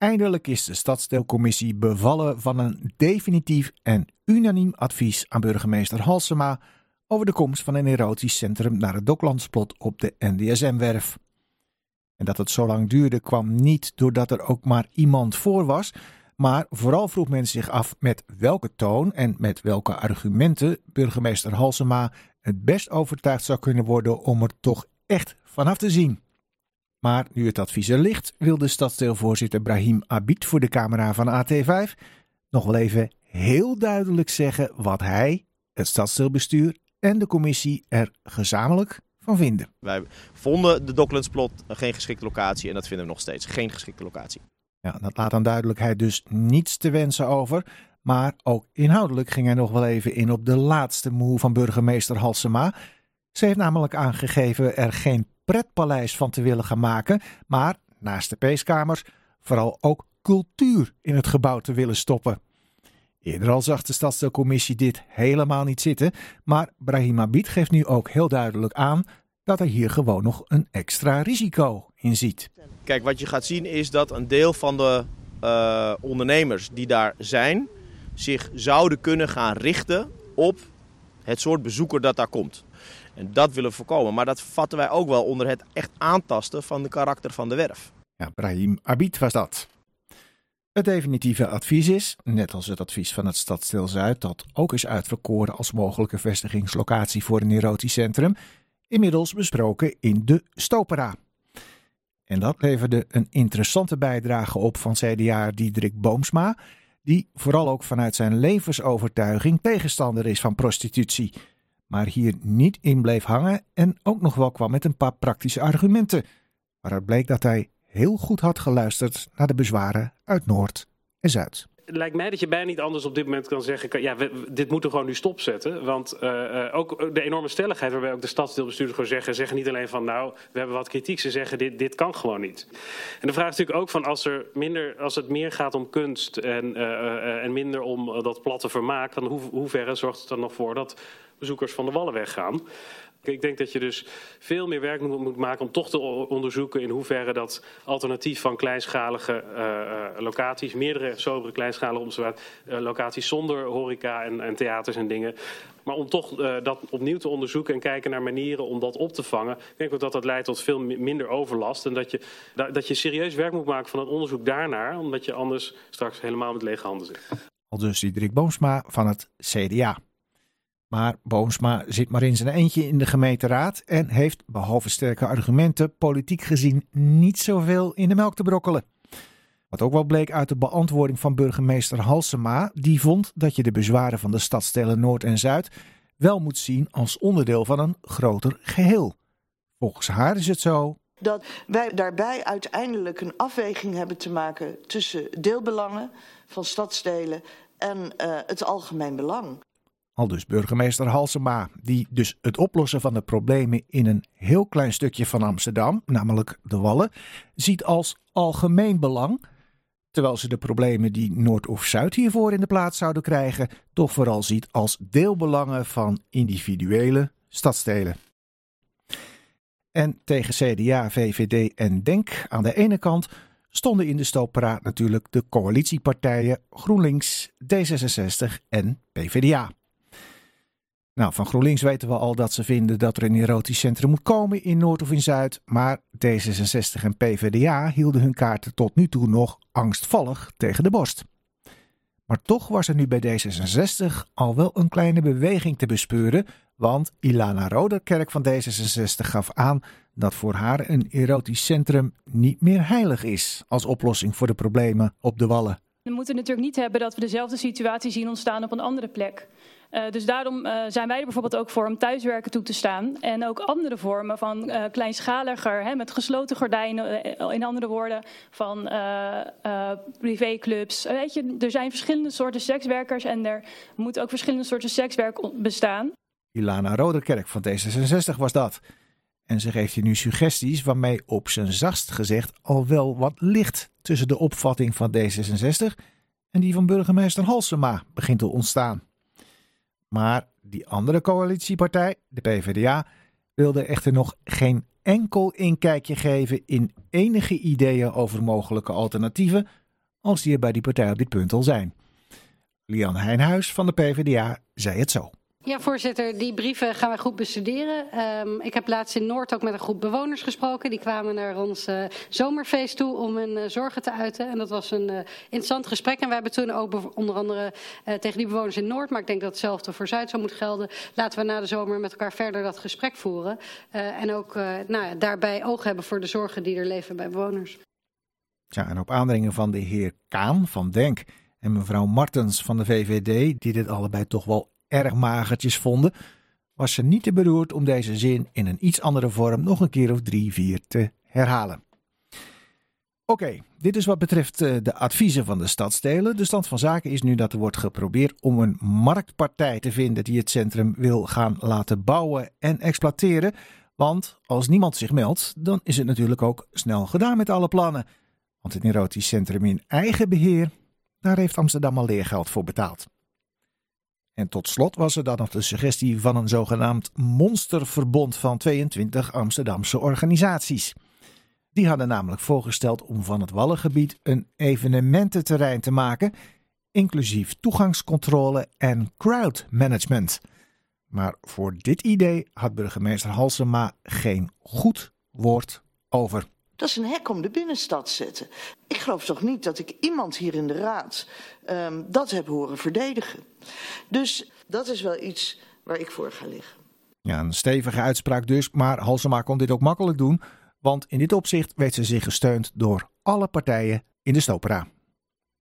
Eindelijk is de stadsdeelcommissie bevallen van een definitief en unaniem advies aan burgemeester Halsema over de komst van een erotisch centrum naar het Doklandsplot op de NDSM-werf. En dat het zo lang duurde kwam niet doordat er ook maar iemand voor was, maar vooral vroeg men zich af met welke toon en met welke argumenten burgemeester Halsema het best overtuigd zou kunnen worden om er toch echt vanaf te zien. Maar nu het advies er ligt, wilde stadsdeelvoorzitter Brahim Abid voor de camera van AT5 nog wel even heel duidelijk zeggen wat hij, het stadsdeelbestuur en de commissie er gezamenlijk van vinden. Wij vonden de Docklandsplot geen geschikte locatie en dat vinden we nog steeds geen geschikte locatie. Ja, dat laat aan duidelijkheid dus niets te wensen over. Maar ook inhoudelijk ging hij nog wel even in op de laatste moe van burgemeester Halsema. Ze heeft namelijk aangegeven er geen pretpaleis van te willen gaan maken, maar naast de peeskamers vooral ook cultuur in het gebouw te willen stoppen. Eerder al zag de stadsdeelcommissie dit helemaal niet zitten, maar Brahim Abid geeft nu ook heel duidelijk aan dat er hier gewoon nog een extra risico in ziet. Kijk, wat je gaat zien is dat een deel van de uh, ondernemers die daar zijn, zich zouden kunnen gaan richten op het soort bezoeker dat daar komt. En dat willen we voorkomen. Maar dat vatten wij ook wel onder het echt aantasten van de karakter van de werf. Ja, Brahim Abid was dat. Het definitieve advies is, net als het advies van het Stadsdeel Zuid, dat ook is uitverkoren als mogelijke vestigingslocatie voor een erotisch centrum, inmiddels besproken in de Stopera. En dat leverde een interessante bijdrage op van CDA Diederik Boomsma, die vooral ook vanuit zijn levensovertuiging tegenstander is van prostitutie, maar hier niet in bleef hangen en ook nog wel kwam met een paar praktische argumenten, waaruit bleek dat hij heel goed had geluisterd naar de bezwaren uit Noord en Zuid lijkt mij dat je bijna niet anders op dit moment kan zeggen. Ja, dit moeten we gewoon nu stopzetten. Want uh, ook de enorme stelligheid waarbij ook de stadsdeelbestuurders gewoon zeggen. Zeggen niet alleen van nou, we hebben wat kritiek. Ze zeggen dit, dit kan gewoon niet. En de vraag is natuurlijk ook van als, er minder, als het meer gaat om kunst en, uh, en minder om dat platte vermaak. Dan hoe, hoeverre zorgt het er nog voor dat bezoekers van de wallen weggaan? Ik denk dat je dus veel meer werk moet maken om toch te onderzoeken in hoeverre dat alternatief van kleinschalige uh, locaties, meerdere sobere kleinschalige uh, locaties zonder horeca en, en, theaters en dingen, maar om toch dat opnieuw te onderzoeken en kijken naar manieren om dat op te vangen. Ik denk ook dat dat leidt tot veel minder overlast en dat je, dat je serieus werk moet maken van het onderzoek daarnaar, omdat je anders straks helemaal met lege handen zit. Al dus Diederik Boomsma van het CDA. Maar Boomsma zit maar in zijn eentje in de gemeenteraad en heeft, behalve sterke argumenten, politiek gezien niet zoveel in de melk te brokkelen. Wat ook wel bleek uit de beantwoording van burgemeester Halsema, die vond dat je de bezwaren van de stadstellen Noord en Zuid wel moet zien als onderdeel van een groter geheel. Volgens haar is het zo. Dat wij daarbij uiteindelijk een afweging hebben te maken tussen deelbelangen van stadsdelen en uh, het algemeen belang. Al dus burgemeester Halsema, die dus het oplossen van de problemen in een heel klein stukje van Amsterdam, namelijk de Wallen, ziet als algemeen belang, terwijl ze de problemen die Noord of Zuid hiervoor in de plaats zouden krijgen, toch vooral ziet als deelbelangen van individuele stadsdelen. En tegen CDA, VVD en DENK aan de ene kant stonden in de stoopraad natuurlijk de coalitiepartijen GroenLinks, D66 en PvdA. Nou, van GroenLinks weten we al dat ze vinden dat er een erotisch centrum moet komen in Noord of in Zuid. Maar D66 en PvdA hielden hun kaarten tot nu toe nog angstvallig tegen de borst. Maar toch was er nu bij D66 al wel een kleine beweging te bespeuren, want Ilana Roderkerk van D66 gaf aan dat voor haar een erotisch centrum niet meer heilig is als oplossing voor de problemen op de wallen. We moeten natuurlijk niet hebben dat we dezelfde situatie zien ontstaan op een andere plek. Uh, dus daarom uh, zijn wij er bijvoorbeeld ook voor om thuiswerken toe te staan. En ook andere vormen van uh, kleinschaliger, hè, met gesloten gordijnen, in andere woorden, van privéclubs. Weet je, er zijn verschillende soorten sekswerkers en er moet ook verschillende soorten sekswerk bestaan. Ilana Roderkerk van D66 was dat. En ze geeft je nu suggesties waarmee op zijn zachtst gezegd al wel wat licht tussen de opvatting van D66 en die van burgemeester Halsema begint te ontstaan. Maar die andere coalitiepartij, de PvdA, wilde echter nog geen enkel inkijkje geven in enige ideeën over mogelijke alternatieven, als die er bij die partij op dit punt al zijn. Lian Heijnhuis van de PvdA zei het zo. Ja, voorzitter, die brieven gaan wij goed bestuderen. Um, ik heb laatst in Noord ook met een groep bewoners gesproken. Die kwamen naar ons uh, zomerfeest toe om hun uh, zorgen te uiten. En dat was een uh, interessant gesprek. En wij hebben toen ook onder andere tegen die bewoners in Noord, maar ik denk dat hetzelfde voor Zuid zou moeten gelden. Laten we na de zomer met elkaar verder dat gesprek voeren. en ook nou daarbij oog hebben voor de zorgen die er leven bij bewoners. Ja, en op aandringen van de heer Kaan van Denk en mevrouw Martens van de VVD, die dit allebei toch wel erg magertjes vonden, was ze niet te beroerd om deze zin in een iets andere vorm nog een keer of drie, vier te herhalen. Oké, dit is wat betreft eh, de adviezen van de stadsdelen. De stand van zaken is nu dat er wordt geprobeerd om een marktpartij te vinden die het centrum wil gaan laten bouwen en exploiteren. Want als niemand zich meldt, dan is het natuurlijk ook snel gedaan met alle plannen. Want het erotisch centrum in eigen beheer, daar heeft Amsterdam al leergeld voor betaald. En tot slot was er dan nog de suggestie van een zogenaamd monsterverbond van 22 Amsterdamse organisaties. Die hadden namelijk voorgesteld om van het Wallengebied een evenemententerrein te maken, inclusief toegangscontrole en crowdmanagement. Maar voor dit idee had burgemeester Halsema geen goed woord over. Dat is een hek om de binnenstad te zetten. Ik geloof toch niet dat ik iemand hier in de raad um, dat heb horen verdedigen. Dus dat is wel iets waar ik voor ga liggen. Ja, een stevige uitspraak dus, maar Halsema kon dit ook makkelijk doen, want in dit opzicht weet ze zich gesteund door alle partijen in de Stopera.